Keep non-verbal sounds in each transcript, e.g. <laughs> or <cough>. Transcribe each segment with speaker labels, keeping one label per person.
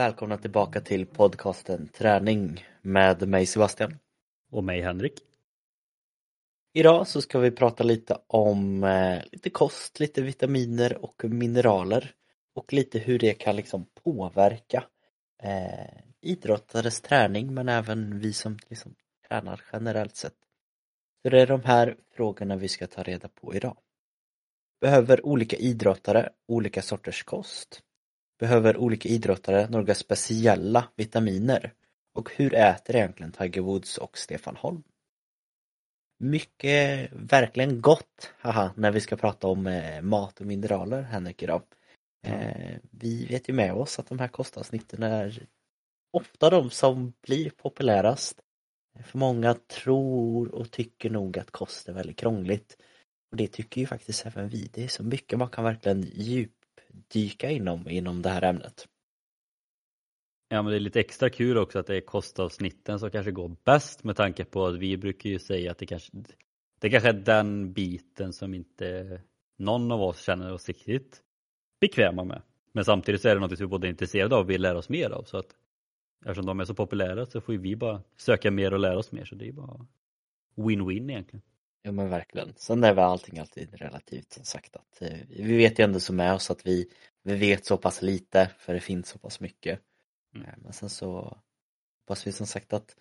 Speaker 1: Välkomna tillbaka till podcasten Träning med mig Sebastian.
Speaker 2: Och mig Henrik.
Speaker 1: Idag så ska vi prata lite om eh, lite kost, lite vitaminer och mineraler och lite hur det kan liksom påverka eh, idrottares träning men även vi som liksom tränar generellt sett. Så det är de här frågorna vi ska ta reda på idag. Behöver olika idrottare olika sorters kost? Behöver olika idrottare några speciella vitaminer? Och hur äter egentligen Tiger Woods och Stefan Holm? Mycket verkligen gott, haha, när vi ska prata om eh, mat och mineraler Henrik idag. Eh, vi vet ju med oss att de här kostavsnitten är ofta de som blir populärast. För många tror och tycker nog att kost är väldigt krångligt. Och det tycker ju faktiskt även vi. Det är så mycket man kan verkligen djupdyka inom, inom det här ämnet.
Speaker 2: Ja men det är lite extra kul också att det är kostavsnitten som kanske går bäst med tanke på att vi brukar ju säga att det kanske det kanske är den biten som inte någon av oss känner oss riktigt bekväma med. Men samtidigt så är det något vi både är intresserade av och vill lära oss mer av. Så att eftersom de är så populära så får vi bara söka mer och lära oss mer. Så det är bara win-win egentligen.
Speaker 1: Ja men verkligen. Sen är väl allting alltid relativt som sagt att eh, vi vet ju ändå så med oss att vi, vi vet så pass lite för det finns så pass mycket. Mm. Eh, men sen så hoppas vi som sagt att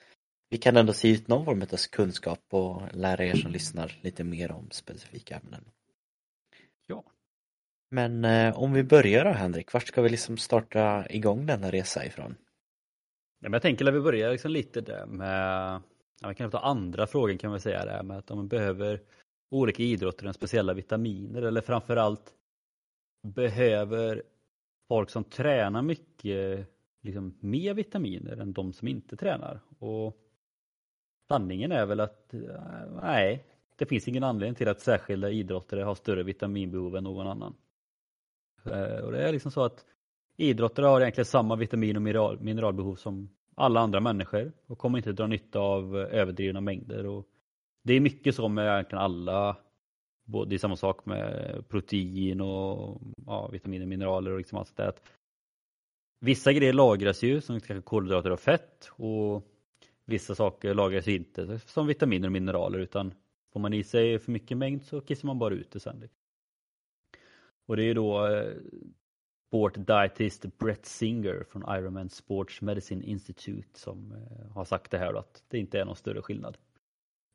Speaker 1: vi kan ändå se ut någon form av kunskap och lära er som lyssnar lite mer om specifika ämnen.
Speaker 2: Ja.
Speaker 1: Men eh, om vi börjar då Henrik, vart ska vi liksom starta igång denna resa ifrån?
Speaker 2: Ja, men jag tänker att vi börjar liksom lite där med, ja, kan ta andra frågan kan man säga det med att om man behöver olika idrotter än speciella vitaminer eller framförallt behöver folk som tränar mycket liksom mer vitaminer än de som inte tränar. Och sanningen är väl att eh, nej, det finns ingen anledning till att särskilda idrottare har större vitaminbehov än någon annan. Eh, och det är liksom så att idrottare har egentligen samma vitamin och mineral, mineralbehov som alla andra människor och kommer inte dra nytta av överdrivna mängder. Och det är mycket så med egentligen alla, det är samma sak med protein och ja, vitaminer, mineraler och liksom allt sånt där. Vissa grejer lagras ju som kanske kolhydrater och fett och vissa saker lagras inte som vitaminer och mineraler utan får man i sig för mycket mängd så kissar man bara ut det sen. Liksom. Och det är då eh, Sport Dietist Brett Singer från Ironman Sports Medicine Institute som eh, har sagt det här då, att det inte är någon större skillnad.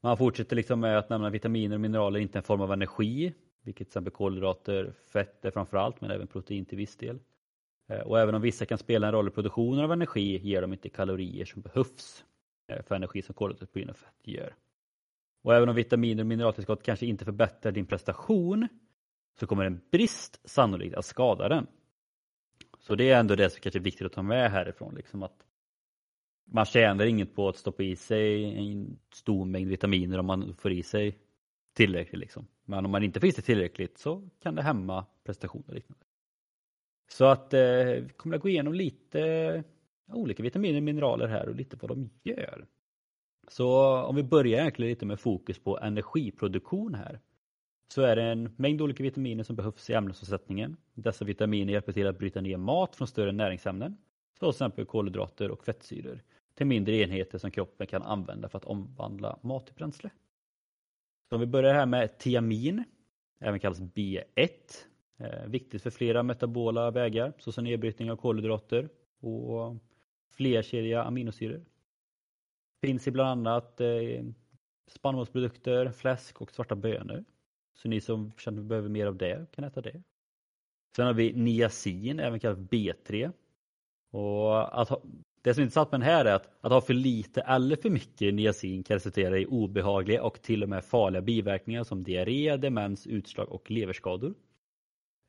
Speaker 2: Man fortsätter liksom med att nämna vitaminer och mineraler inte en form av energi, vilket till exempel kolhydrater, fett är framförallt, men även protein till viss del. Eh, och även om vissa kan spela en roll i produktionen av energi ger de inte kalorier som behövs eh, för energi som kolhydrater och fett gör. Och även om vitaminer och mineraltillskott kanske inte förbättrar din prestation så kommer en brist sannolikt att skada den. Så det är ändå det som kanske är viktigt att ta med härifrån. Liksom att man tjänar inget på att stoppa i sig en stor mängd vitaminer om man får i sig tillräckligt. Liksom. Men om man inte får i sig tillräckligt så kan det hämma prestationer. Liknande. Så att eh, vi kommer att gå igenom lite olika vitaminer och mineraler här och lite vad de gör. Så om vi börjar egentligen lite med fokus på energiproduktion här. Så är det en mängd olika vitaminer som behövs i ämnesomsättningen. Dessa vitaminer hjälper till att bryta ner mat från större näringsämnen, till exempel kolhydrater och fettsyror, till mindre enheter som kroppen kan använda för att omvandla mat till bränsle. Så om vi börjar här med tiamin, även kallas B1, eh, viktigt för flera metabola vägar såsom nedbrytning av kolhydrater och flerkedjiga aminosyror. Finns i bland annat eh, spannmålsprodukter, fläsk och svarta bönor. Så ni som känner att behöver mer av det kan äta det. Sen har vi niacin, även kallat B3. Och att ha, det som är intressant med den här är att, att ha för lite eller för mycket niacin kan resultera i obehagliga och till och med farliga biverkningar som diarré, demens, utslag och leverskador.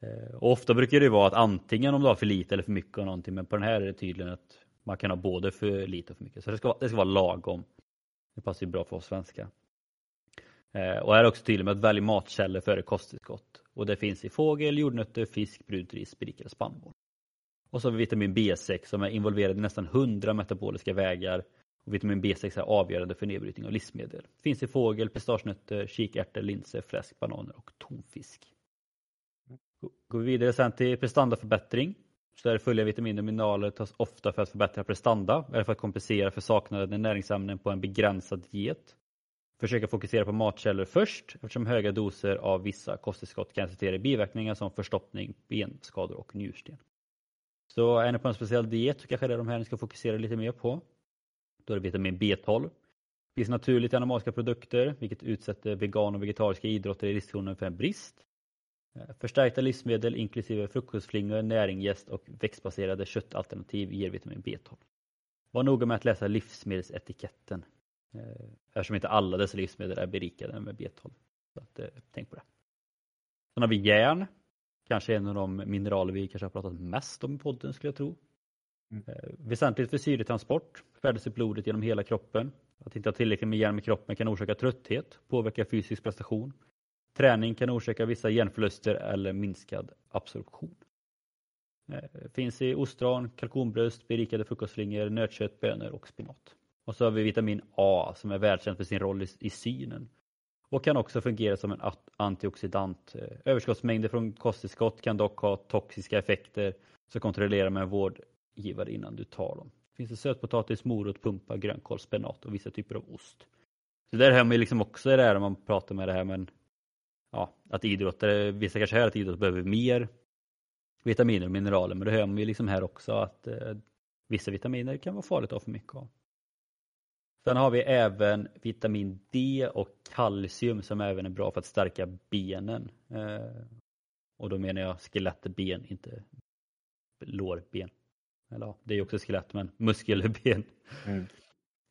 Speaker 2: Eh, och ofta brukar det vara att antingen om du har för lite eller för mycket av någonting men på den här är det tydligen att man kan ha både för lite och för mycket. Så det ska, det ska vara lagom. Det passar ju bra för oss svenskar. Eh, och här är också tydlig med att välja matkällor före kosttillskott. Och det finns i fågel, jordnötter, fisk, brunt ris, berikade spannmål. Och så har vi vitamin B6 som är involverad i nästan 100 metaboliska vägar. Och vitamin B6 är avgörande för nedbrytning av livsmedel. Finns i fågel, pistagenötter, kikärtor, linser, fläsk, bananer och tonfisk. Går vi vidare sen till prestandaförbättring Så där fulla vitaminer och mineraler tas ofta för att förbättra prestanda eller för att kompensera för saknaden näringsämnen på en begränsad diet. Försöka fokusera på matkällor först eftersom höga doser av vissa kosttillskott kan resultera i biverkningar som förstoppning, benskador och njursten. Så är ni på en speciell diet så kanske det är de här ni ska fokusera lite mer på. Då är det vitamin B12. Det finns naturligt i animaliska produkter vilket utsätter vegan och vegetariska idrotter i riskzonen för en brist. Eh, förstärkta livsmedel inklusive frukostflingor, näringgäst och växtbaserade köttalternativ ger vitamin B12. Var noga med att läsa livsmedelsetiketten eftersom inte alla dessa livsmedel är berikade med B12. Så att, eh, tänk på det. Sen har vi järn. Kanske en av de mineraler vi kanske har pratat mest om i podden skulle jag tro. Mm. Väsentligt för syretransport, färdas i blodet genom hela kroppen. Att inte ha tillräckligt med järn i kroppen kan orsaka trötthet, påverka fysisk prestation, Träning kan orsaka vissa genförluster eller minskad absorption. Eh, finns i ostron, kalkonbröst, berikade frukostflingor, nötkött, bönor och spinat. Och så har vi vitamin A som är välkänt för sin roll i, i synen och kan också fungera som en antioxidant. Eh, överskottsmängder från kosttillskott kan dock ha toxiska effekter så kontrollera med en vårdgivare innan du tar dem. Finns det sötpotatis, morot, pumpa, grönkål, spenat och vissa typer av ost. Så där hör man liksom också det här man pratar med det här men ja, att idrottare, vissa kanske hör att idrottare behöver mer vitaminer och mineraler men det hör man ju liksom här också att eh, vissa vitaminer kan vara farligt att ha för mycket av. Sen har vi även vitamin D och kalcium som även är bra för att stärka benen. Eh, och då menar jag skelettben, inte lårben. Eller ja, det är också skelett men muskelben. Mm.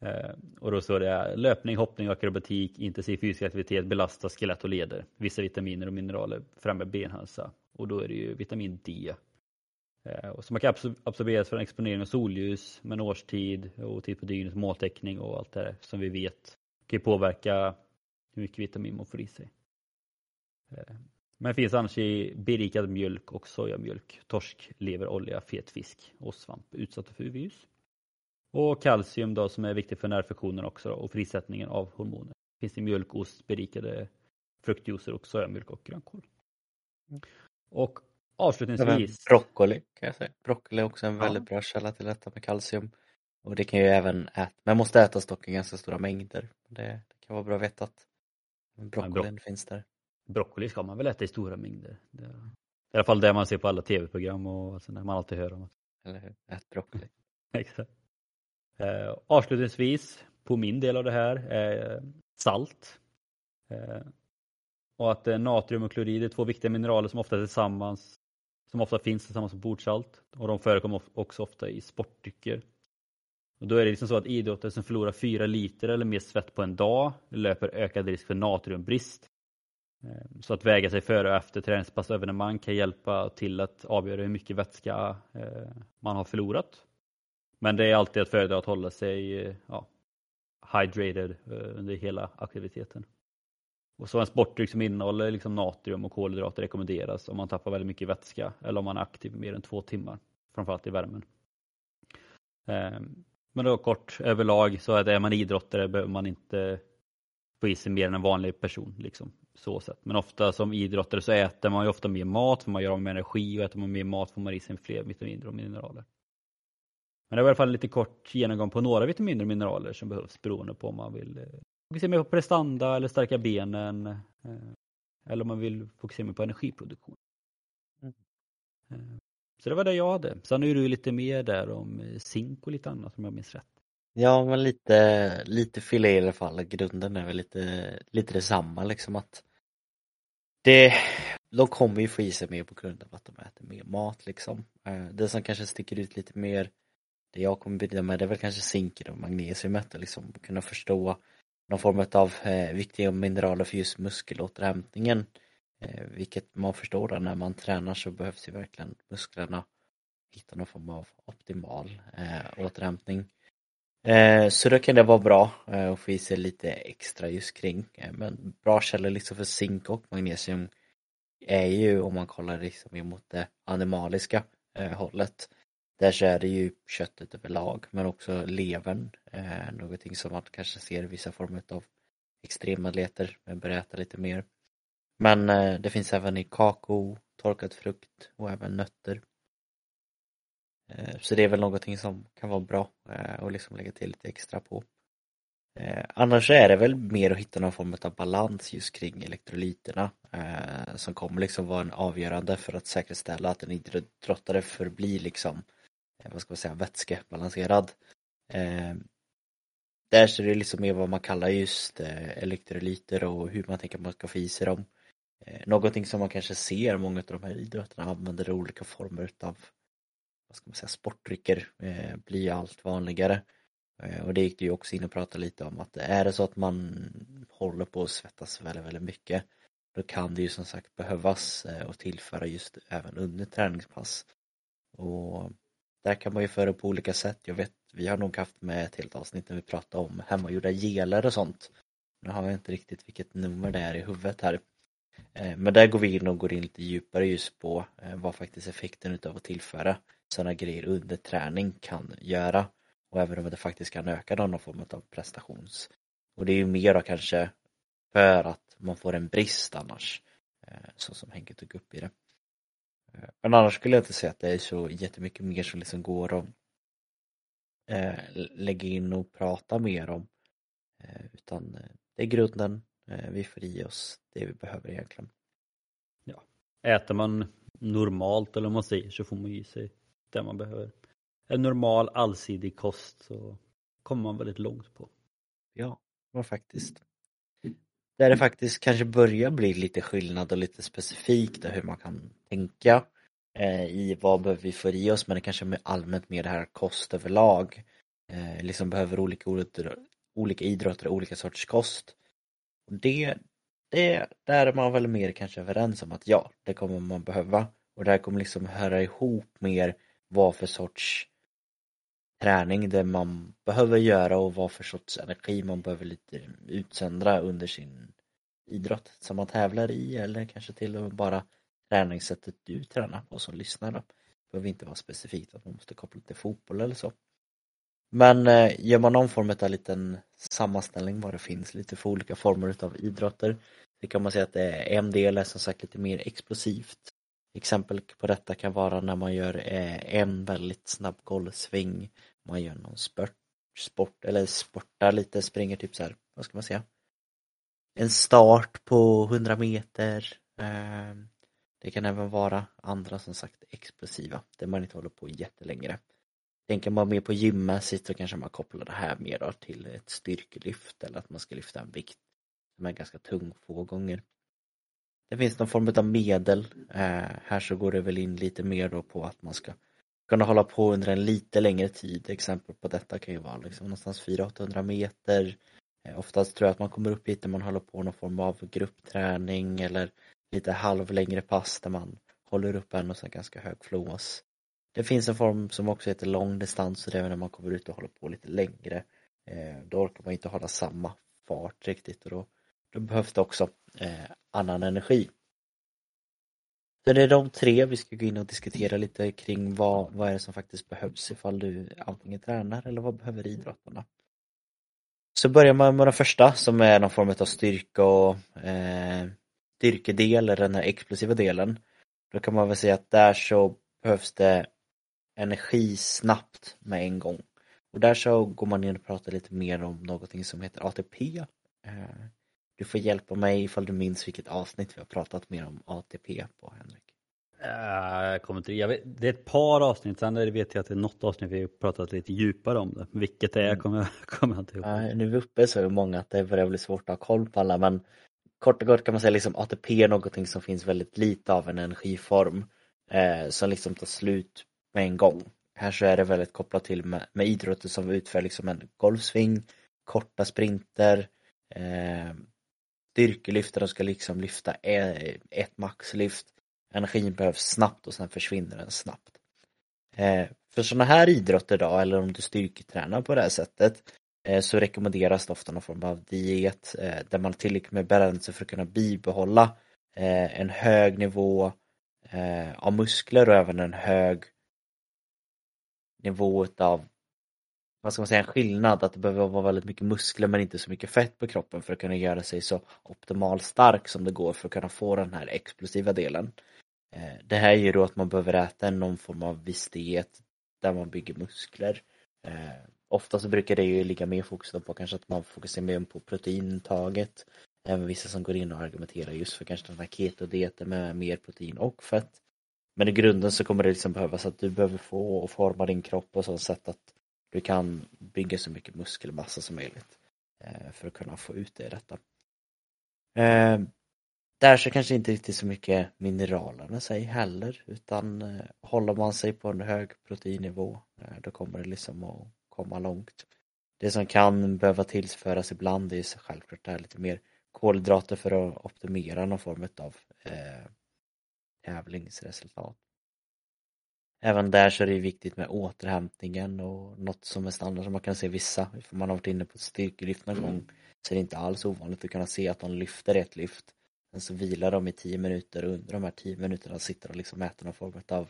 Speaker 2: Eh, och då står det löpning, hoppning akrobatik, intensiv fysisk aktivitet belastar skelett och leder. Vissa vitaminer och mineraler främjar benhälsa och då är det ju vitamin D. Eh, så man kan absorberas från exponering av solljus, med årstid och tid på dygnet, måltäckning och allt det där som vi vet kan påverka hur mycket vitamin man får i sig. Eh, men det finns annars i berikad mjölk och sojamjölk, torsk, leverolja, fet fisk och svamp utsatta för UV-ljus. Och kalcium då som är viktigt för nervfunktionen också då, och frisättningen av hormoner. Det finns i mjölk, ost, berikade fruktjuicer och sojamjölk och grönkål. Mm. Och avslutningsvis.
Speaker 1: Broccoli kan jag säga. Broccoli är också en väldigt ja. bra källa till detta med kalcium. Och det kan ju även äta, men måste ätas dock i ganska stora mängder. Det, det kan vara bra vetat. Broccolin bro finns där.
Speaker 2: Broccoli ska man väl äta i stora mängder. Det är, I alla fall det man ser på alla tv-program och alltså, man alltid hör om.
Speaker 1: Eller hur, ät broccoli. <laughs>
Speaker 2: Exakt. Eh, avslutningsvis på min del av det här är salt. Eh, och att eh, natrium och klorid är två viktiga mineraler som ofta tillsammans som ofta finns tillsammans med bordsalt och de förekommer också ofta i sportdrycker. Och då är det liksom så att idrottare som förlorar 4 liter eller mer svett på en dag löper ökad risk för natriumbrist. Ehm, så att väga sig före och efter träningspass och evenemang kan hjälpa till att avgöra hur mycket vätska eh, man har förlorat. Men det är alltid att föredra att hålla sig eh, ja, hydrated eh, under hela aktiviteten. Och så en sportdryck som innehåller liksom natrium och kolhydrater rekommenderas om man tappar väldigt mycket vätska eller om man är aktiv mer än två timmar, framförallt i värmen. Eh, men då kort överlag så är, det, är man idrottare behöver man inte få i sig mer än en vanlig person. Liksom, så sätt. Men ofta som idrottare så äter man ju ofta mer mat för man gör av med energi och äter man mer mat får man i sig fler vitaminer och mineraler. Men det var i alla fall en lite kort genomgång på några vitaminer och mineraler som behövs beroende på om man vill eh, fokusera mer på prestanda eller stärka benen eh, eller om man vill fokusera mer på energiproduktion. Mm. Eh, så det var det jag hade. Sen är du lite mer där om zink och lite annat om jag minns rätt.
Speaker 1: Ja men lite, lite filé i alla fall. Grunden är väl lite, lite detsamma liksom att det, de kommer ju få i sig mer på grund av att de äter mer mat liksom. Det som kanske sticker ut lite mer det jag kommer bidra med det är väl kanske zinken och magnesiumet och liksom kunna förstå någon form av eh, viktiga mineraler för just muskelåterhämtningen. Eh, vilket man förstår då, när man tränar så behövs ju verkligen musklerna hitta någon form av optimal eh, återhämtning. Eh, så då kan det vara bra eh, att få i sig lite extra just kring. Eh, men bra källor liksom för zink och magnesium är ju om man kollar liksom emot det animaliska eh, hållet där så är det ju köttet överlag men också levern. Eh, någonting som man kanske ser i vissa former av extremadleter, men börjar äta lite mer. Men eh, det finns även i kakao, torkad frukt och även nötter. Eh, så det är väl någonting som kan vara bra eh, och liksom lägga till lite extra på. Eh, annars är det väl mer att hitta någon form av balans just kring elektrolyterna eh, som kommer liksom vara en avgörande för att säkerställa att en idrottare förblir liksom Eh, vad ska man säga, vätskebalanserad. Eh, där så är det liksom mer vad man kallar just eh, elektrolyter och hur man tänker att man ska få i sig dem. Någonting som man kanske ser många av de här idrotterna använder olika former utav vad ska man säga, sportdrycker eh, blir allt vanligare. Eh, och det gick du ju också in och pratade lite om att är det så att man håller på att svettas väldigt, väldigt mycket då kan det ju som sagt behövas eh, och tillföra just även under träningspass. Och där kan man ju föra på olika sätt. Jag vet, vi har nog haft med ett helt avsnitt när vi pratade om hemmagjorda geler och sånt. Nu har jag inte riktigt vilket nummer det är i huvudet här. Eh, men där går vi in och går in lite djupare just på eh, vad faktiskt effekten utav att tillföra sådana grejer under träning kan göra och även om det faktiskt kan öka någon form av prestations och det är ju mer då kanske för att man får en brist annars eh, så som Henke tog upp i det men annars skulle jag inte säga att det är så jättemycket mer som liksom går att eh, lägga in och prata mer om utan det är grunden vi får i oss det vi behöver egentligen.
Speaker 2: Ja. Äter man normalt eller om man säger så får man i sig det man behöver. En normal allsidig kost så kommer man väldigt långt på.
Speaker 1: Ja, var faktiskt. Där det faktiskt kanske börjar bli lite skillnad och lite specifikt hur man kan tänka eh, i vad behöver vi få i oss men det kanske är allmänt mer det här kost överlag. Eh, liksom behöver olika, olika, idrotter olika sorts kost. Och det, det, där är man väl mer kanske överens om att ja, det kommer man behöva. Och det här kommer liksom höra ihop mer vad för sorts träning det man behöver göra och vad för sorts energi man behöver lite utsöndra under sin idrott som man tävlar i eller kanske till och med bara träningssättet du tränar på som lyssnare. Det behöver inte vara specifikt att man måste koppla till fotboll eller så. Men eh, gör man någon form av liten sammanställning vad det finns lite för olika former av idrotter så kan man säga att det är en del är som sagt lite mer explosivt Exempel på detta kan vara när man gör eh, en väldigt snabb golfsving, man gör någon spurt, sport eller sportar lite, springer typ så här, vad ska man säga? En start på 100 meter. Ehm, det kan även vara andra som sagt explosiva, där man inte håller på jättelängre. Tänker man mer på gymmässigt så kanske man kopplar det här mer då till ett styrkelyft eller att man ska lyfta en vikt som är ganska tung få gånger. Det finns någon form av medel. Eh, här så går det väl in lite mer då på att man ska kunna hålla på under en lite längre tid. Exempel på detta kan ju vara liksom någonstans 400-800 meter. Eh, oftast tror jag att man kommer upp hit när man håller på någon form av gruppträning eller lite halvlängre pass där man håller upp en och sen ganska hög flås. Det finns en form som också heter långdistans och det är när man kommer ut och håller på lite längre. Eh, då orkar man inte hålla samma fart riktigt och då då behövs det också eh, annan energi. Så det är de tre vi ska gå in och diskutera lite kring vad, vad är det som faktiskt behövs ifall du antingen tränar eller vad behöver idrottarna. Så börjar man med den första som är någon form av styrka och eh, styrkedel, eller den här explosiva delen. Då kan man väl säga att där så behövs det energi snabbt med en gång. Och där så går man in och pratar lite mer om någonting som heter ATP. Eh, du får hjälpa mig ifall du minns vilket avsnitt vi har pratat mer om ATP på Henrik.
Speaker 2: Uh, jag kommer inte, jag vet, det är ett par avsnitt, sen vet jag att det är något avsnitt vi har pratat lite djupare om det. Vilket det är mm. kommer, kommer jag inte ihåg.
Speaker 1: Nu är vi uppe så är många att det börjar bli svårt att ha koll på alla men kort och gott kan man säga liksom ATP är någonting som finns väldigt lite av en energiform eh, som liksom tar slut med en gång. Här så är det väldigt kopplat till med, med idrotter som utför liksom en golfsving, korta sprinter, eh, styrkelyftare ska liksom lyfta e- ett maxlyft. Energin behövs snabbt och sen försvinner den snabbt. Eh, för sådana här idrotter då, eller om du styrketränar på det här sättet, eh, så rekommenderas det ofta någon form av diet eh, där man har tillräckligt med bränsle för att kunna bibehålla en hög nivå av muskler och även en hög nivå av vad ska man säga, en skillnad att det behöver vara väldigt mycket muskler men inte så mycket fett på kroppen för att kunna göra sig så optimalt stark som det går för att kunna få den här explosiva delen. Eh, det här är ju då att man behöver äta någon form av viss diet där man bygger muskler. Eh, Ofta så brukar det ju ligga mer fokus på kanske att man fokuserar mer på proteintaget. Även vissa som går in och argumenterar just för kanske den här ketodieten med mer protein och fett. Men i grunden så kommer det liksom behövas att du behöver få och forma din kropp på så sätt att du kan bygga så mycket muskelmassa som möjligt eh, för att kunna få ut det i detta. Eh, där så kanske inte riktigt så mycket mineralerna sig heller utan eh, håller man sig på en hög proteinnivå eh, då kommer det liksom att komma långt. Det som kan behöva tillföras ibland är självklart det här lite mer kolhydrater för att optimera någon form av eh, tävlingsresultat. Även där så är det viktigt med återhämtningen och något som är standard som man kan se vissa, för man har varit inne på styrkelyft någon gång, så är det inte alls ovanligt att kunna se att de lyfter ett lyft. Sen så vilar de i tio minuter och under de här tio minuterna sitter de liksom äter någon form av,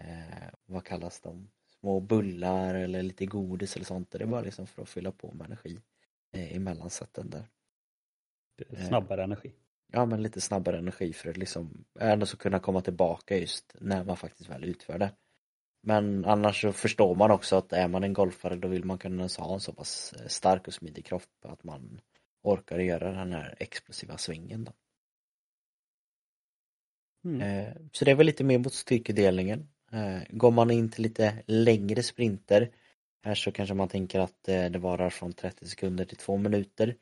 Speaker 1: eh, vad kallas de, små bullar eller lite godis eller sånt. Det är bara liksom för att fylla på med energi eh, i mellansätten där.
Speaker 2: Snabbare energi
Speaker 1: ja men lite snabbare energi för att liksom ändå så kunna komma tillbaka just när man faktiskt väl utför det. Men annars så förstår man också att är man en golfare då vill man kunna ha en så pass eh, stark och smidig kropp att man orkar göra den här explosiva svingen då. Mm. Eh, så det är väl lite mer mot styrkedelningen. Eh, går man in till lite längre sprinter här så kanske man tänker att det varar från 30 sekunder till 2 minuter.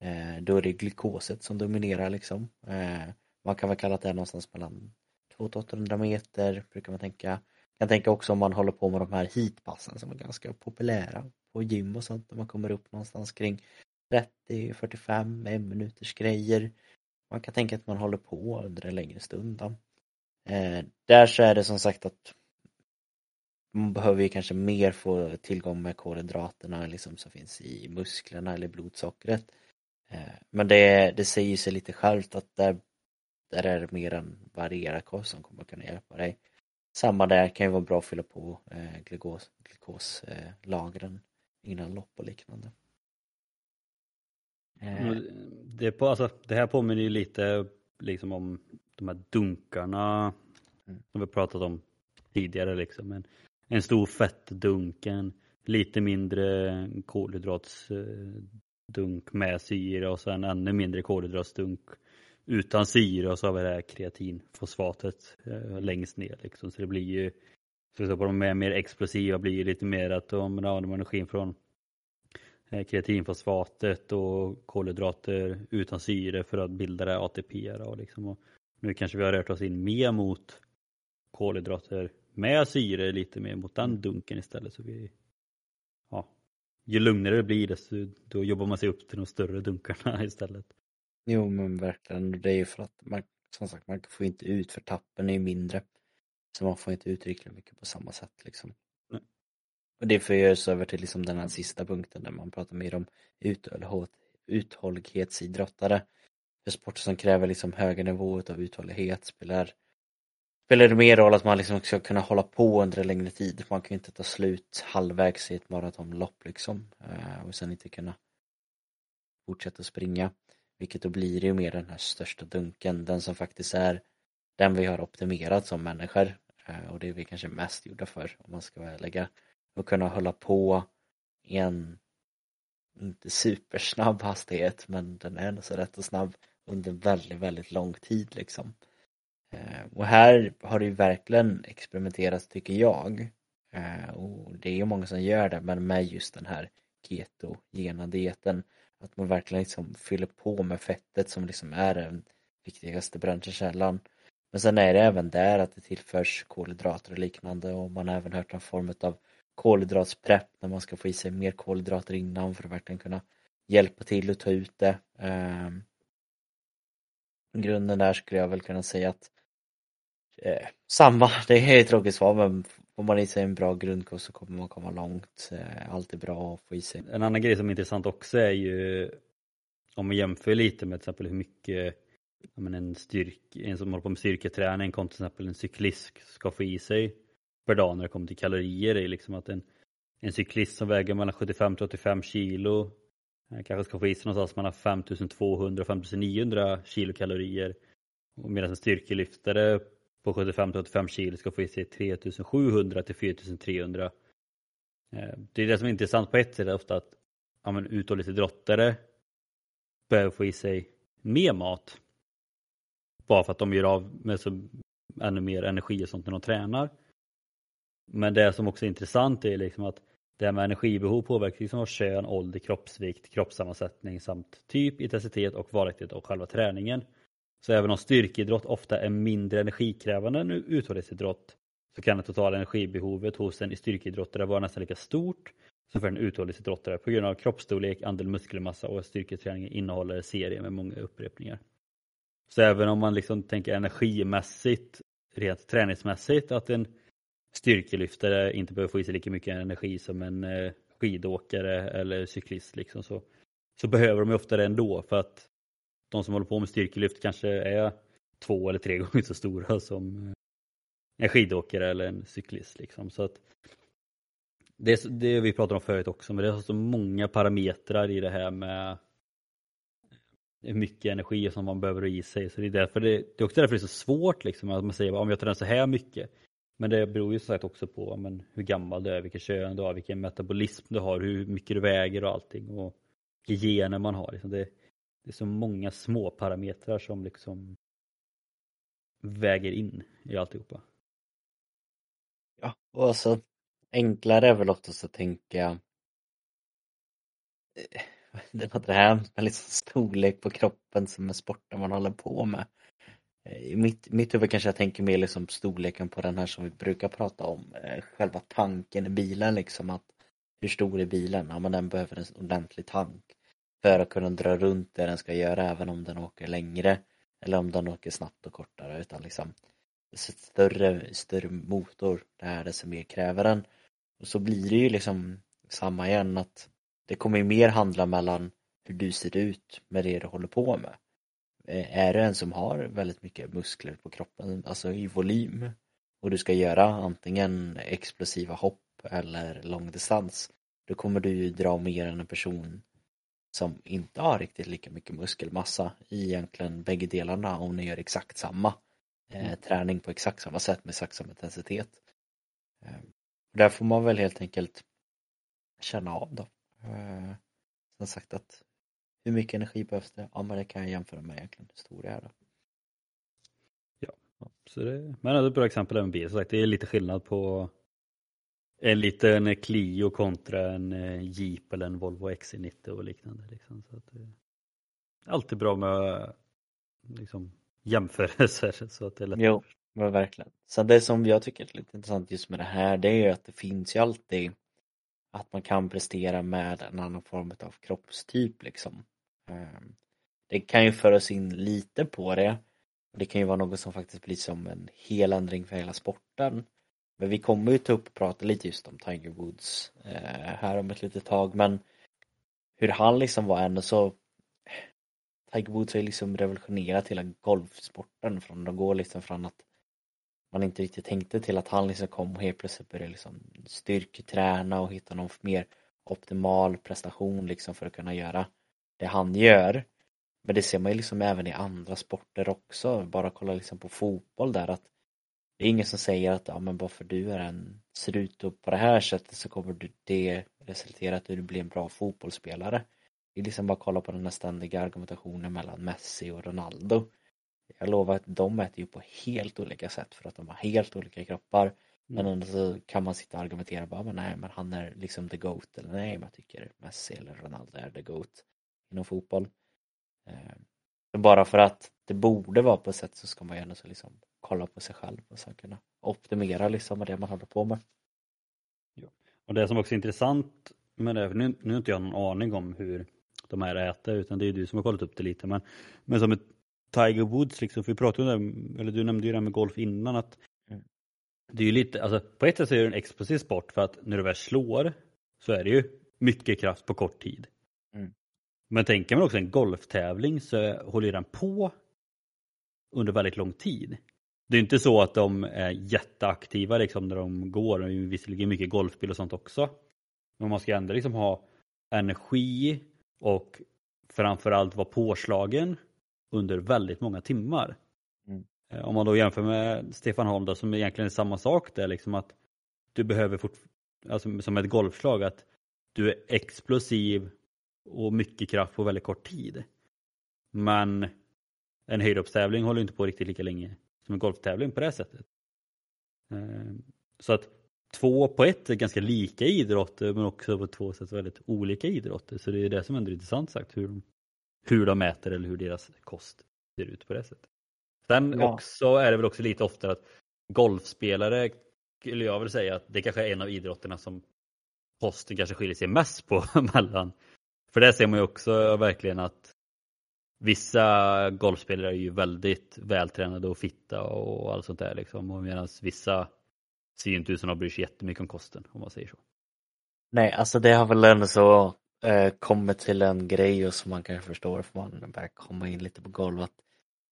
Speaker 1: Eh, då är det glukoset som dominerar liksom. Eh, man kan väl kalla det någonstans mellan 200-800 meter brukar man tänka. Jag kan tänka också om man håller på med de här heatpassen som är ganska populära på gym och sånt när man kommer upp någonstans kring 30-45 en minuters grejer. Man kan tänka att man håller på under en längre stund. Då. Eh, där så är det som sagt att man behöver ju kanske mer få tillgång med kolhydraterna liksom som finns i musklerna eller blodsockret. Eh, men det, det säger sig lite självt att där, där är det mer en varierad kost som kommer kunna hjälpa dig. Samma där kan ju vara bra att fylla på eh, glukos, glukoslagren innan lopp och liknande.
Speaker 2: Eh. Det, på, alltså, det här påminner ju lite liksom om de här dunkarna mm. som vi pratat om tidigare liksom. En, en stor fettdunk, en lite mindre kolhydrats dunk med syre och sen ännu mindre kolhydratsdunk utan syre och så har vi det här kreatinfosfatet eh, längst ner liksom. Så det blir ju, så på de är mer explosiva blir ju lite mer att de använder energin från eh, kreatinfosfatet och kolhydrater utan syre för att bilda det ATP. Och liksom. och nu kanske vi har rört oss in mer mot kolhydrater med syre, lite mer mot den dunken istället. Så vi ju lugnare det blir desto då jobbar man sig upp till de större dunkarna <laughs> istället.
Speaker 1: Jo men verkligen, det är ju för att man, som sagt, man får inte ut för tappen är ju mindre. Så man får inte ut riktigt mycket på samma sätt liksom. Nej. Och det för oss över till liksom den här sista punkten där man pratar mer om uthållighetsidrottare. För sporter som kräver liksom högre nivå av uthållighet spelar spelar det mer roll att man liksom ska kunna hålla på under en längre tid. Man kan ju inte ta slut halvvägs i ett maratonlopp liksom eh, och sen inte kunna fortsätta springa. Vilket då blir ju mer den här största dunken, den som faktiskt är den vi har optimerat som människor eh, och det är vi kanske mest gjorda för om man ska vara ärliga. Att kunna hålla på i en inte supersnabb hastighet men den är ändå så rätt och snabb under väldigt, väldigt lång tid liksom. Eh, och här har det ju verkligen experimenterats tycker jag. Eh, och det är ju många som gör det, men med just den här ketogena dieten. Att man verkligen liksom fyller på med fettet som liksom är den viktigaste bränslekällan. Men sen är det även där att det tillförs kolhydrater och liknande och man har även hört en form av kolhydratsprepp när man ska få i sig mer kolhydrater innan för att verkligen kunna hjälpa till att ta ut det. Ehm, grunden där skulle jag väl kunna säga att eh, samma, <laughs> det är ett tråkigt svar men får man i sig en bra grundkost så kommer man komma långt. Eh, allt är bra att få i sig.
Speaker 2: En annan grej som är intressant också är ju om man jämför lite med till exempel hur mycket men, en, styrk, en som håller på med styrketräning kontra till exempel en cyklist ska få i sig per dag när det kommer till kalorier. Är liksom att en, en cyklist som väger mellan 75 till 85 kilo eh, kanske ska få i sig någonstans mellan 5200 och 5900 kilokalorier. Medan en styrkelyftare på 75-85 kilo ska få i sig 3700 till 4300. Det är det som är intressant på ett sätt ofta att ja, men uthållighetsidrottare behöver få i sig mer mat. Bara för att de gör av med så ännu mer energi och sånt när de tränar. Men det som också är intressant är liksom att det här med energibehov påverkar liksom av kön, ålder, kroppsvikt, kroppssammansättning samt typ, intensitet och varaktighet av själva träningen. Så även om styrkeidrott ofta är mindre energikrävande än uthållighetsidrott så kan det totala energibehovet hos en styrkeidrottare vara nästan lika stort som för en uthållighetsidrottare på grund av kroppsstorlek, andel muskelmassa och styrketräningen innehåller serier med många upprepningar. Så även om man liksom tänker energimässigt, rent träningsmässigt, att en styrkelyftare inte behöver få i sig lika mycket energi som en eh, skidåkare eller cyklist liksom så, så behöver de ofta det ändå för att de som håller på med styrkelyft kanske är två eller tre <laughs> gånger så stora som eh, en skidåkare eller en cyklist. Liksom. Så att det, är det vi pratade om förut också, men det är så många parametrar i det här med hur mycket energi som man behöver i sig. Så det är, därför det, det är också därför det är så svårt liksom, att man säger om jag tränar så här mycket. Men det beror ju som sagt också på men, hur gammal du är, vilket kön du har, vilken metabolism du har, hur mycket du väger och allting. Och vilka gener man har. Liksom. Det, det är så många små parametrar som liksom väger in i alltihopa.
Speaker 1: Ja, och alltså enklare är väl oftast att tänka det var det här med liksom storlek på kroppen som är sporten man håller på med. Eh, I mitt, mitt huvud kanske jag tänker mer liksom storleken på den här som vi brukar prata om, eh, själva tanken i bilen liksom att hur stor är bilen? Ja men den behöver en ordentlig tank för att kunna dra runt det den ska göra även om den åker längre eller om den åker snabbt och kortare utan liksom större, större motor det är desto mer kräver den. Och så blir det ju liksom samma igen att det kommer ju mer handla mellan hur du ser ut med det du håller på med. Eh, är du en som har väldigt mycket muskler på kroppen, alltså i volym och du ska göra antingen explosiva hopp eller långdistans då kommer du ju dra mer än en person som inte har riktigt lika mycket muskelmassa i egentligen bägge delarna om ni gör exakt samma eh, mm. träning på exakt samma sätt med exakt samma intensitet. Eh, där får man väl helt enkelt känna av då. Eh, som sagt att hur mycket energi behövs det? Ja men det kan jag jämföra med egentligen hur stor det är då.
Speaker 2: Ja, så det, men det är ett bra exempel även bil. Så sagt, det är lite skillnad på en liten Clio kontra en eh, Jeep eller en Volvo XC90 och liknande. Liksom. Så att eh, alltid bra med liksom, jämförelser. <laughs> Så att det är lätt
Speaker 1: jo, men verkligen. Så det som jag tycker är lite intressant just med det här det är ju att det finns ju alltid att man kan prestera med en annan form av kroppstyp liksom. Ehm, det kan ju föra oss in lite på det. Det kan ju vara något som faktiskt blir som en heländring för hela sporten. Men vi kommer ju ta upp och prata lite just om Tiger Woods eh, här om ett litet tag men hur han liksom var en så Tiger Woods har ju liksom revolutionerat hela golfsporten från att gå liksom från att man inte riktigt tänkte till att han liksom kom och helt plötsligt började liksom styrketräna och hitta någon mer optimal prestation liksom för att kunna göra det han gör. Men det ser man ju liksom även i andra sporter också, bara kolla liksom på fotboll där att det är ingen som säger att ja, men bara för du är en, ser ut på det här sättet så kommer det resultera att du blir en bra fotbollsspelare. Det är liksom bara kolla på den här ständiga argumentationen mellan Messi och Ronaldo. Jag lovar att de äter ju på helt olika sätt för att de har helt olika kroppar. Men mm. ändå så kan man sitta och argumentera bara, men nej men han är liksom the GOAT eller nej men jag tycker Messi eller Ronaldo är the GOAT inom fotboll. Eh, bara för att det borde vara på ett sätt så ska man ju ändå så liksom kolla på sig själv och sen kunna optimera liksom med det man håller på med.
Speaker 2: Ja. Och det som också är intressant med det, nu, nu har inte jag någon aning om hur de här äter utan det är du som har kollat upp det lite men, men som ett Tiger Woods liksom, för vi pratade om det, eller du nämnde ju det här med golf innan att mm. det är ju lite, alltså på ett sätt så är det en explosiv sport för att när du väl slår så är det ju mycket kraft på kort tid. Mm. Men tänker man också en golftävling så håller den på under väldigt lång tid. Det är inte så att de är jätteaktiva liksom när de går, det är visserligen mycket golfspel och sånt också. Men man ska ändå liksom ha energi och framförallt vara påslagen under väldigt många timmar. Mm. Eh, om man då jämför med Stefan Holm då, som egentligen är samma sak där liksom att du behöver fort, alltså som ett golfslag att du är explosiv och mycket kraft på väldigt kort tid. Men en höjdhoppstävling håller inte på riktigt lika länge som en golftävling på det sättet. Eh, så att två på ett är ganska lika idrotter men också på två sätt väldigt olika idrotter. Så det är det som ändå är intressant sagt hur, hur de mäter eller hur deras kost ser ut på det sättet. Sen ja. också är det väl också lite oftare att golfspelare skulle jag väl säga att det kanske är en av idrotterna som posten kanske skiljer sig mest på <laughs> mellan. För det ser man ju också verkligen att vissa golfspelare är ju väldigt vältränade och fitta och allt sånt där liksom. Och medan vissa ser ju inte ut som de bryr sig jättemycket om kosten om man säger så.
Speaker 1: Nej, alltså det har väl ändå så eh, kommit till en grej och som man kanske förstår för man börjar komma in lite på golvet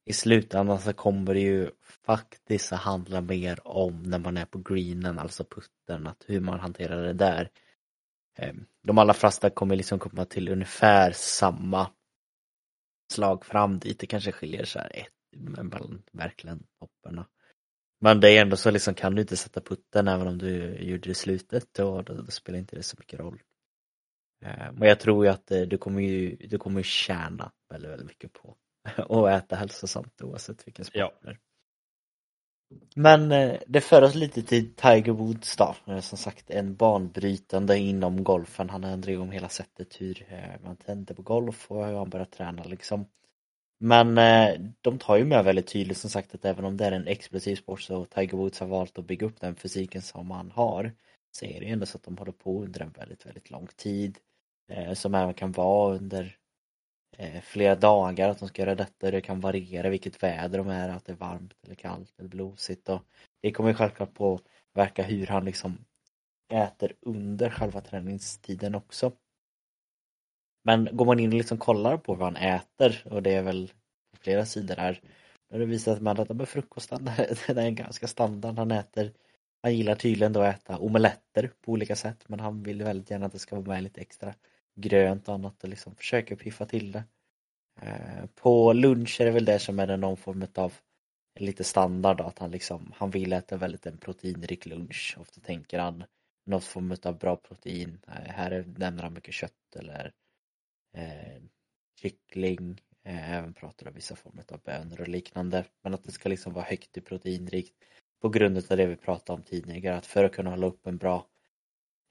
Speaker 1: i slutändan så kommer det ju faktiskt att handla mer om när man är på greenen, alltså putten, att hur man hanterar det där. Ehm, de allra flesta kommer liksom komma till ungefär samma slag fram dit. Det kanske skiljer så här ett mellan verkligen topparna. Men det är ändå så liksom kan du inte sätta putten även om du gjorde det i slutet då, då, då spelar inte det så mycket roll. Ehm, men jag tror ju att eh, du kommer ju, du kommer ju tjäna väldigt, väldigt mycket på <laughs> och äta hälsosamt oavsett vilken sport ja. det är. Men eh, det för oss lite till Tiger Woods då. Eh, som sagt en banbrytande inom golfen. Han ändrade ju om hela sättet hur eh, man tänder på golf och hur han börjar träna liksom. Men de tar ju med väldigt tydligt som sagt att även om det är en explosiv sport så Tiger Woods har valt att bygga upp den fysiken som han har. Så är det ju ändå så att de håller på under en väldigt, väldigt lång tid. Som även kan vara under eh, flera dagar att de ska göra detta. Det kan variera vilket väder de är, att det är varmt eller kallt eller blåsigt. Och det kommer självklart påverka hur han liksom äter under själva träningstiden också. Men går man in och liksom kollar på vad han äter och det är väl flera sidor här då har det visat sig att med frukosten <laughs> den är ganska standard. Han äter han gillar tydligen då att äta omeletter på olika sätt men han vill väldigt gärna att det ska vara med lite extra grönt och annat och liksom försöker piffa till det. Eh, på lunch är det väl det som är någon form av lite standard då, att han liksom, han vill äta väldigt en proteinrik lunch. Ofta tänker han något form av bra protein. Eh, här nämner han mycket kött eller eh, kyckling, eh, även pratar om vissa former av bönor och liknande. Men att det ska liksom vara högt i proteinrikt på grund av det vi pratade om tidigare, att för att kunna hålla upp en bra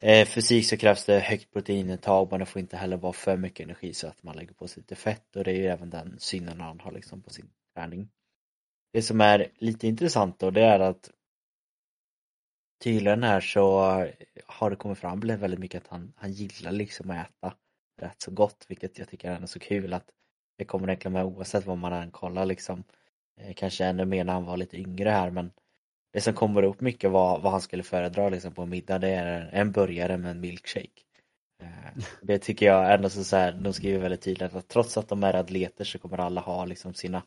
Speaker 1: Eh, fysik så krävs det högt proteinintag men det får inte heller vara för mycket energi så att man lägger på sig lite fett och det är ju även den synen han har liksom på sin träning. Det som är lite intressant då det är att tydligen här så har det kommit fram väldigt mycket att han, han gillar liksom att äta rätt så gott vilket jag tycker är så kul att det kommer egentligen med oavsett vad man än kollar liksom. Eh, kanske ännu mer när han var lite yngre här men det som kommer upp mycket vad, vad han skulle föredra liksom på middag det är en burgare med en milkshake. Eh, det tycker jag ändå så, så här, de skriver väldigt tydligt att trots att de är atleter så kommer alla ha liksom sina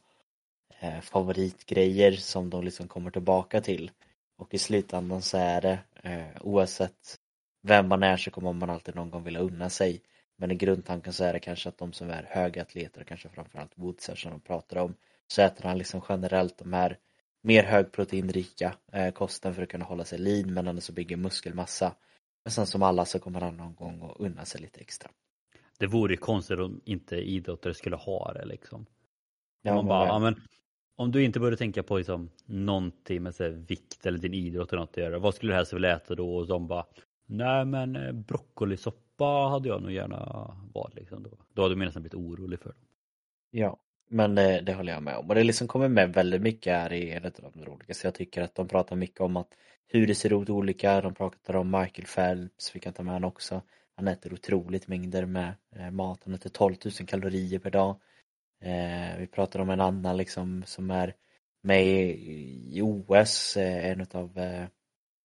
Speaker 1: eh, favoritgrejer som de liksom kommer tillbaka till. Och i slutändan så är det eh, oavsett vem man är så kommer man alltid någon gång vilja unna sig. Men i grundtanken så är det kanske att de som är höga atleter och kanske framförallt Woodsar som de pratar om så äter han liksom generellt de här mer högproteinrika eh, kosten för att kunna hålla sig lean men ändå så bygger muskelmassa. Men sen som alla så kommer han någon gång att unna sig lite extra.
Speaker 2: Det vore ju konstigt om inte idrottare skulle ha det liksom. Ja, man bara, ja, men, om du inte börjar tänka på liksom, någonting med så vikt eller din idrott eller något att göra, vad skulle du helst vilja äta då? Och de bara, nej men eh, broccolisoppa hade jag nog gärna valt liksom då. Då hade du nästan blivit orolig för dem.
Speaker 1: Ja, men det, det håller jag med om. Och det liksom kommer med väldigt mycket här i en av de olika. Så jag tycker att de pratar mycket om att hur det ser ut olika. De pratar om Michael Phelps, vi kan ta med honom också. Han äter otroligt mängder med eh, mat. Han äter 12 000 kalorier per dag. Eh, vi pratar om en annan liksom som är med i OS, eh, en av eh,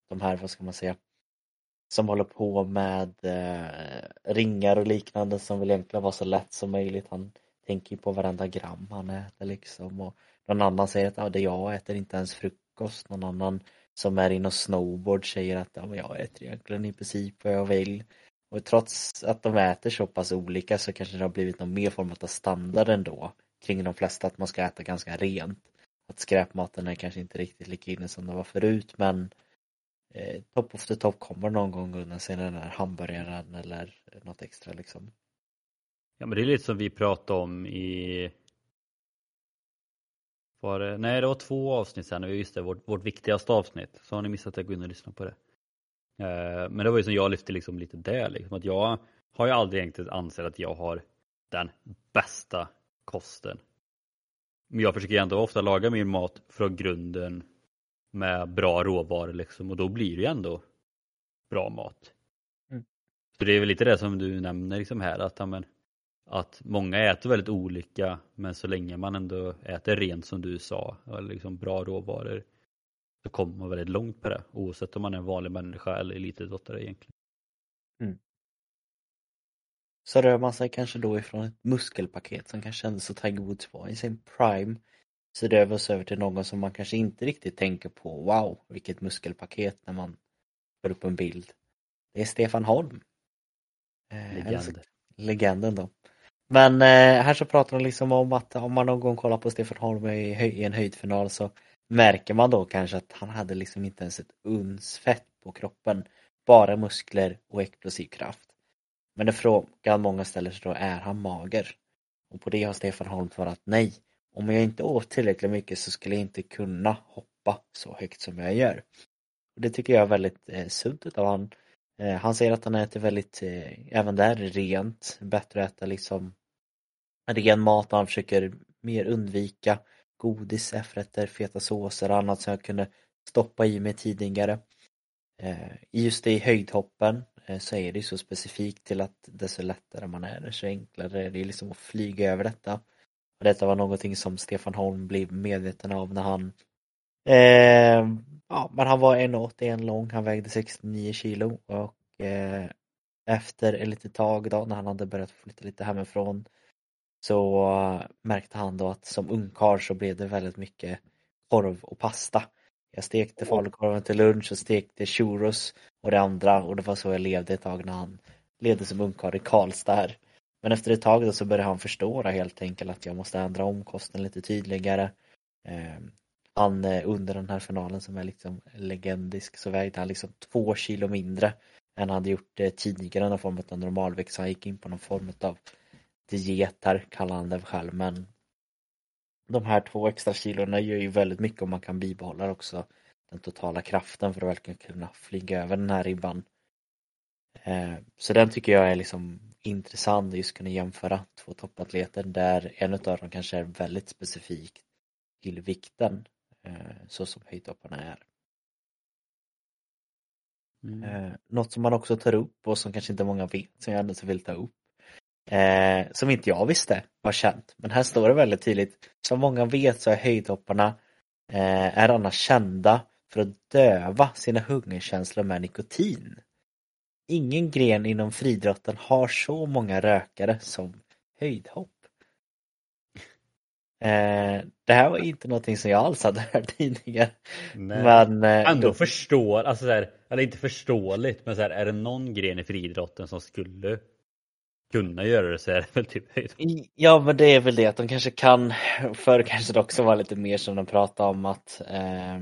Speaker 1: de här, vad ska man säga, som håller på med eh, ringar och liknande som vill egentligen vara så lätt som möjligt. Han tänker på varenda gram han äter liksom och någon annan säger att ja, det jag äter inte ens frukost. Någon annan som är inom snowboard säger att ja, jag äter egentligen i princip vad jag vill. Och trots att de äter så pass olika så kanske det har blivit någon mer form av standard ändå kring de flesta att man ska äta ganska rent. att skräpmaten är kanske inte riktigt lika inne som det var förut men eh, top of the top kommer någon gång undan sig den här hamburgaren eller något extra liksom.
Speaker 2: Ja men det är lite som vi pratade om i var det, nej det var två avsnitt sen, just det, vårt, vårt viktigaste avsnitt. Så har ni missat det, gå in och lyssna på det. Eh, men det var ju som jag lyfte liksom lite där, liksom, att jag har ju aldrig egentligen ansett att jag har den bästa kosten. Men jag försöker ändå ofta laga min mat från grunden med bra råvaror liksom och då blir det ju ändå bra mat. Mm. Så det är väl lite det som du nämner liksom här att, amen, att många äter väldigt olika men så länge man ändå äter rent som du sa, eller liksom bra råvaror så kommer man väldigt långt på det oavsett om man är en vanlig människa eller elitidrottare egentligen. Mm.
Speaker 1: Så rör man sig kanske då ifrån ett muskelpaket som kanske kändes så Tiger Woods var i sin prime så det över över till någon som man kanske inte riktigt tänker på wow vilket muskelpaket när man får upp en bild. Det är Stefan Holm.
Speaker 2: Eh, Legend.
Speaker 1: legenden då. Men eh, här så pratar de liksom om att om man någon gång kollar på Stefan Holm i, i en höjdfinal så märker man då kanske att han hade liksom inte ens ett uns fett på kroppen. Bara muskler och explosiv kraft. Men det frågan många ställer sig då, är han mager? Och på det har Stefan Holm svarat nej. Om jag inte åt tillräckligt mycket så skulle jag inte kunna hoppa så högt som jag gör. Och det tycker jag är väldigt eh, sunt utav han. Eh, han säger att han äter väldigt, eh, även där, rent. Bättre att äta liksom ren mat och han försöker mer undvika godis, efterrätter, feta såser och annat som jag kunde stoppa i mig tidigare. Eh, just i höjdhoppen eh, så är det så specifikt till att desto lättare man är, desto enklare är det liksom att flyga över detta. Och detta var någonting som Stefan Holm blev medveten av när han eh, Ja, men han var 1,81 lång, han vägde 69 kilo och eh, efter ett litet tag då när han hade börjat flytta lite hemifrån så märkte han då att som ungkarl så blev det väldigt mycket korv och pasta. Jag stekte falukorven till lunch och stekte churros och det andra och det var så jag levde ett tag när han levde som ungkarl i Karlstad här. Men efter ett tag då så började han förstå helt enkelt att jag måste ändra om kosten lite tydligare. Eh, han eh, under den här finalen som är liksom legendisk så vägde han liksom två kilo mindre än han hade gjort eh, tidigare någon form av normalvikt så han gick in på någon form av dieter kallar han det själv men de här två extra kilorna gör ju väldigt mycket om man kan bibehålla också den totala kraften för att verkligen kunna flyga över den här ribban. Eh, så den tycker jag är liksom intressant, just kunna jämföra två toppatleter där en av dem kanske är väldigt specifik till vikten eh, så som höjdhopparna är. Mm. Eh, något som man också tar upp och som kanske inte många vet som jag ändå vill ta upp eh, som inte jag visste var känt. Men här står det väldigt tydligt, som många vet så är höjdhopparna eh, är annars kända för att döva sina hungerkänslor med nikotin. Ingen gren inom friidrotten har så många rökare som höjdhopp. Eh, det här var inte någonting som jag alls hade hört tidigare.
Speaker 2: Nej. Men eh, ändå då... förstår, alltså så här, eller inte förståeligt, men så här, är det någon gren i friidrotten som skulle kunna göra det så är det väl typ
Speaker 1: Ja men det är väl det att de kanske kan, förr kanske det också var lite mer som de pratade om att eh,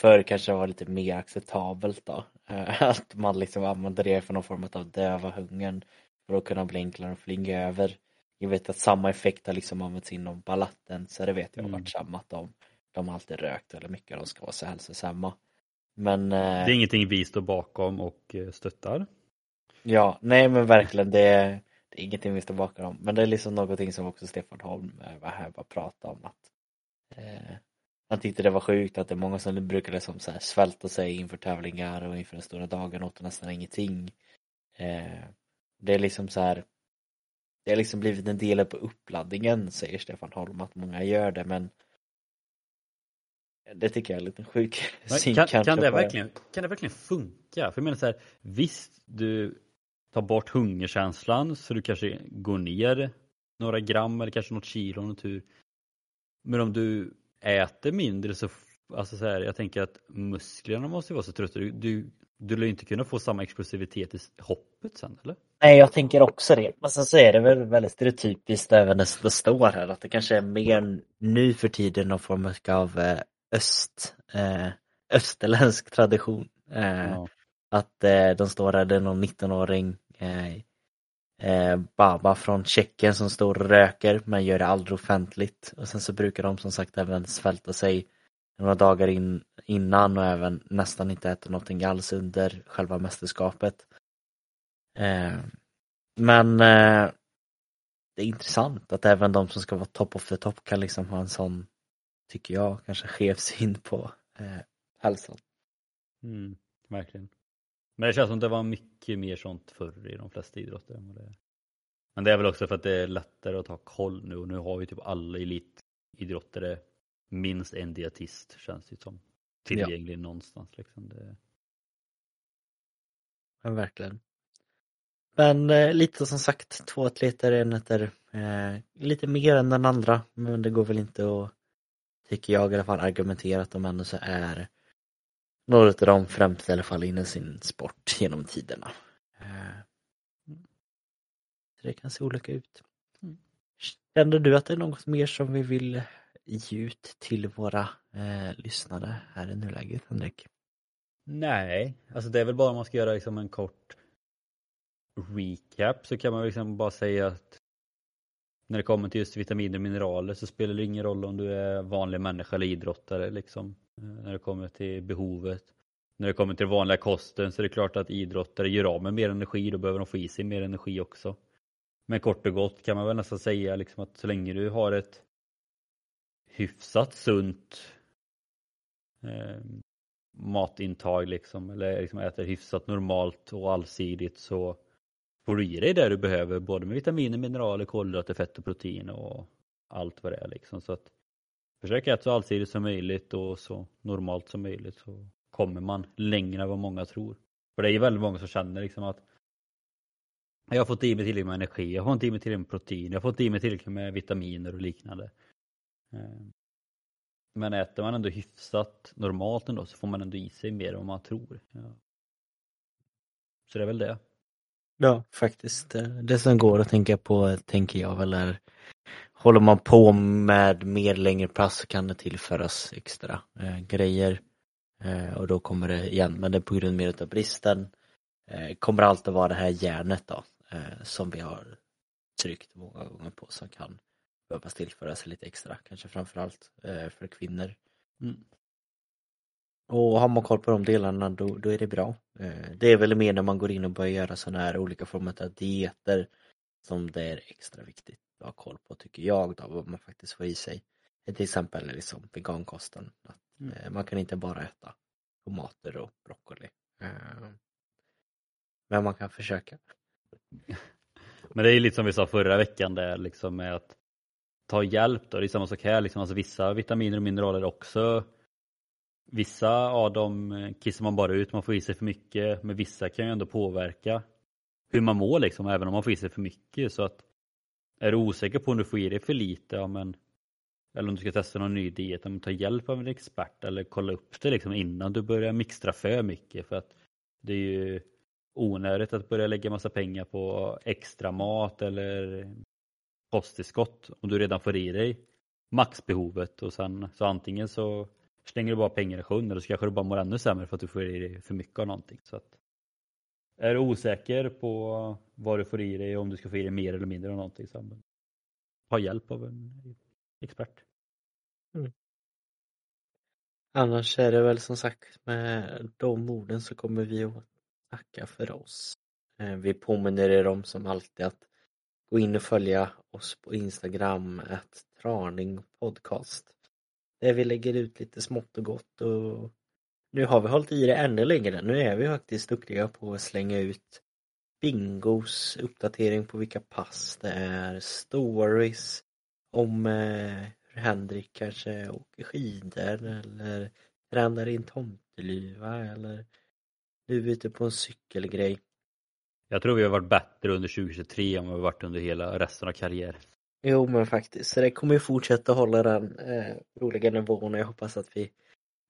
Speaker 1: förr kanske det var lite mer acceptabelt då. Eh, att man liksom använde det för någon form av döva hungern för att kunna bli enklare att flyga över. Jag vet att samma effekt har liksom använts inom ballatten så det vet jag har mm. varit samma att de, de har alltid rökt väldigt mycket de ska vara så hälsosamma. Men,
Speaker 2: eh, det är ingenting vi står bakom och eh, stöttar.
Speaker 1: Ja, nej men verkligen det det är ingenting vi står bakom men det är liksom någonting som också Stefan Holm eh, var här och pratade om att eh, han tyckte det var sjukt att det är många som brukar liksom så här svälta sig inför tävlingar och inför den stora dagen åt nästan ingenting. Eh, det är liksom så här det har liksom blivit en del på uppladdningen säger Stefan Holm att många gör det men det tycker jag är lite sjuk <laughs>
Speaker 2: kan, kan, kan, det verkligen, kan det verkligen funka? För jag menar så här, visst du ta bort hungerkänslan så du kanske går ner några gram eller kanske något kilo om tur. Men om du äter mindre så, alltså så här, jag tänker att musklerna måste vara så trötta. Du, du du lär inte kunna få samma explosivitet i hoppet sen eller?
Speaker 1: Nej, jag tänker också det. Men sen så är det väl väldigt stereotypiskt även det som det står här att det kanske är mer nu för tiden någon form av eh, öst, eh, österländsk tradition. Eh,
Speaker 2: Ja.
Speaker 1: Att de står där, det är någon 19-åring Eh, eh, Baba från Tjeckien som står och röker men gör det aldrig offentligt. Och sen så brukar de som sagt även svälta sig några dagar in, innan och även nästan inte äta någonting alls under själva mästerskapet. Eh, men eh, det är intressant att även de som ska vara top of the top kan liksom ha en sån, tycker jag, kanske skev syn på eh, hälsan.
Speaker 2: Mm, verkligen. Men det känns som det var mycket mer sånt förr i de flesta idrotter. än det. Men det är väl också för att det är lättare att ta koll nu och nu har ju typ alla elitidrottare minst en dietist känns det som. Tillgänglig någonstans liksom. Det...
Speaker 1: Men verkligen. Men eh, lite som sagt, två atleter, en äter eh, lite mer än den andra. Men det går väl inte att, tycker jag i alla fall, argumentera att de ändå så är några av de främsta i alla fall inom sin sport genom tiderna. Eh, det kan se olika ut. Känner du att det är något mer som vi vill ge ut till våra eh, lyssnare här i nuläget, Henrik?
Speaker 2: Nej, alltså det är väl bara om man ska göra liksom en kort recap så kan man liksom bara säga att när det kommer till just vitaminer och mineraler så spelar det ingen roll om du är vanlig människa eller idrottare liksom. Eh, när det kommer till behovet. När det kommer till den vanliga kosten så är det klart att idrottare gör av med mer energi, då behöver de få i sig mer energi också. Men kort och gott kan man väl nästan säga liksom att så länge du har ett hyfsat sunt eh, matintag liksom, eller liksom äter hyfsat normalt och allsidigt så får du i dig det du behöver både med vitaminer, mineraler, kolhydrater, fett och protein och allt vad det är liksom. Så att försök äta så allsidigt som möjligt och så normalt som möjligt så kommer man längre än vad många tror. För det är ju väldigt många som känner liksom att jag har fått i mig tillräckligt med energi, jag har inte i mig tillräckligt med protein, jag har fått i mig tillräckligt med vitaminer och liknande. Eh, men äter man ändå hyfsat normalt ändå så får man ändå i sig mer än vad man tror. Ja. Så det är väl det.
Speaker 1: Ja, faktiskt. Det som går att tänka på tänker jag väl är Håller man på med mer längre pass så kan det tillföras extra eh, grejer eh, och då kommer det igen, men det är på grund mer av bristen eh, kommer alltid vara det här järnet då eh, som vi har tryckt många gånger på som kan behövas tillföras lite extra, kanske framförallt eh, för kvinnor.
Speaker 2: Mm.
Speaker 1: Och har man koll på de delarna då, då är det bra. Eh, Det är väl mer när man går in och börjar göra sådana här olika former av dieter som det är extra viktigt ha koll på tycker jag då, vad man faktiskt får i sig. Till exempel liksom vegankosten. Att,
Speaker 2: Mm.
Speaker 1: eh, Man kan inte bara äta tomater och broccoli. Eh, Men man kan försöka. <laughs>
Speaker 2: Men det är ju lite som vi sa förra veckan där liksom med att ta hjälp då. Det är samma sak här liksom. Alltså vissa vitaminer och mineraler också. Vissa av dem eh, kissar man bara ut, man får i sig för mycket. Men vissa kan ju ändå påverka hur man mår liksom, även om man får i sig för mycket. Så att är du osäker på om du får i dig för lite, ja, men, eller om du ska testa någon ny diet, om du ta hjälp av en expert eller kolla upp det liksom innan du börjar mixtra för mycket. För att det är ju onödigt att börja lägga massa pengar på extra mat eller kosttillskott om du redan får i dig maxbehovet och sen så antingen så slänger du bara pengar i sjön eller så kanske du bara mår ännu sämre för att du får i dig för mycket av någonting. Så att, är du osäker på vad du får i dig om du ska få i dig mer eller mindre av någonting så ta hjälp av en expert. Mm.
Speaker 1: Annars är det väl som sagt med de orden så kommer vi att tacka för oss. Eh, vi påminner er om som alltid att gå in och följa oss på Instagram, att Traning Podcast. Där vi lägger ut lite smått och gott och nu har vi hållit i det ännu längre. Nu är vi faktiskt duktiga på att slänga ut bingos, uppdatering på vilka pass det är, stories om eh, hur Henrik kanske åker skidor eller tränar in tomteluva eller du är ute på en cykelgrej.
Speaker 2: Jag tror vi har varit bättre under 2023 än vad vi har varit under hela resten av karriären.
Speaker 1: Jo men faktiskt, så det kommer ju fortsätta hålla den eh, roliga nivån och jag hoppas att vi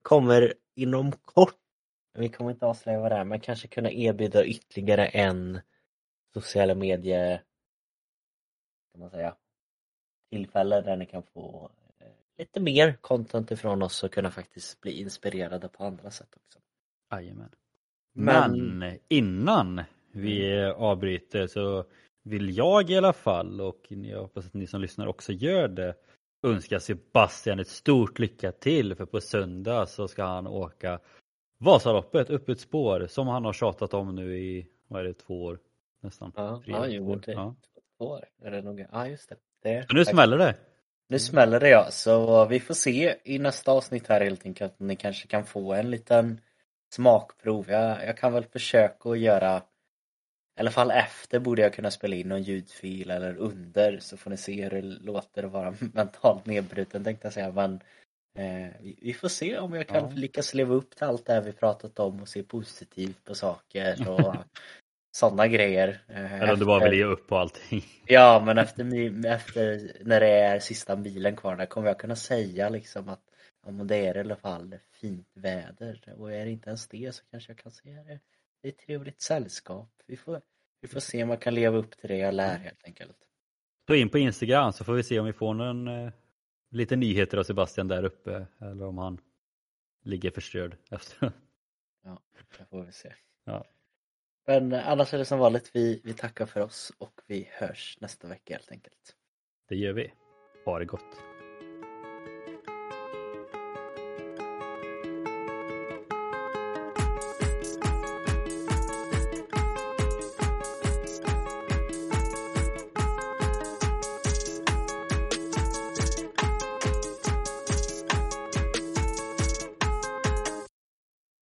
Speaker 1: kommer inom kort Vi kommer inte avslöja vad det är men kanske kunna erbjuda ytterligare en sociala medier kan man säga tillfälle där ni kan få eh, lite mer content ifrån oss och kunna faktiskt bli inspirerade på andra sätt också.
Speaker 2: Jajamän.
Speaker 1: Men-
Speaker 2: Men innan vi avbryter så vill jag i alla fall och jag hoppas att ni som lyssnar också gör det önska Sebastian ett stort lycka till för på söndag så ska han åka Vasaloppet upp ett spår som han har tjatat om nu i, vad är det, två år nästan.
Speaker 1: Ja,
Speaker 2: Tre
Speaker 1: ja jo, det,
Speaker 2: Ja.
Speaker 1: två år är det nog. Ja, just det. det
Speaker 2: Så nu smäller det.
Speaker 1: Nu smäller det ja, så vi får se i nästa avsnitt här helt enkelt att ni kanske kan få en liten smakprov. Jag, jag kan väl försöka att göra i alla fall efter borde jag kunna spela in någon ljudfil eller under så får ni se hur det låter att vara <laughs> mentalt nedbruten tänkte jag säga men eh, vi, får se om jag kan
Speaker 2: Ja.
Speaker 1: lyckas leva upp till allt det här vi pratat om och se positivt på saker <laughs> och sådana grejer. Eh,
Speaker 2: Eller om du bara vill ge upp på allting. <laughs>
Speaker 1: Ja men efter, efter när det är sista milen kvar där kommer jag kunna säga liksom att men det är i alla fall fint väder och är det inte ens det så kanske jag kan säga det. Det är ett trevligt sällskap. Vi får, vi får se om jag kan leva upp till det jag lär helt enkelt.
Speaker 2: Så in på Instagram så får vi se om vi får någon eh, lite nyheter av Sebastian där uppe eller om han ligger förstörd efter.
Speaker 1: Det får vi se.
Speaker 2: Ja.
Speaker 1: Men annars är det som vanligt, vi, vi tackar för oss och vi hörs nästa vecka helt enkelt.
Speaker 2: Det gör vi. Ha det gott.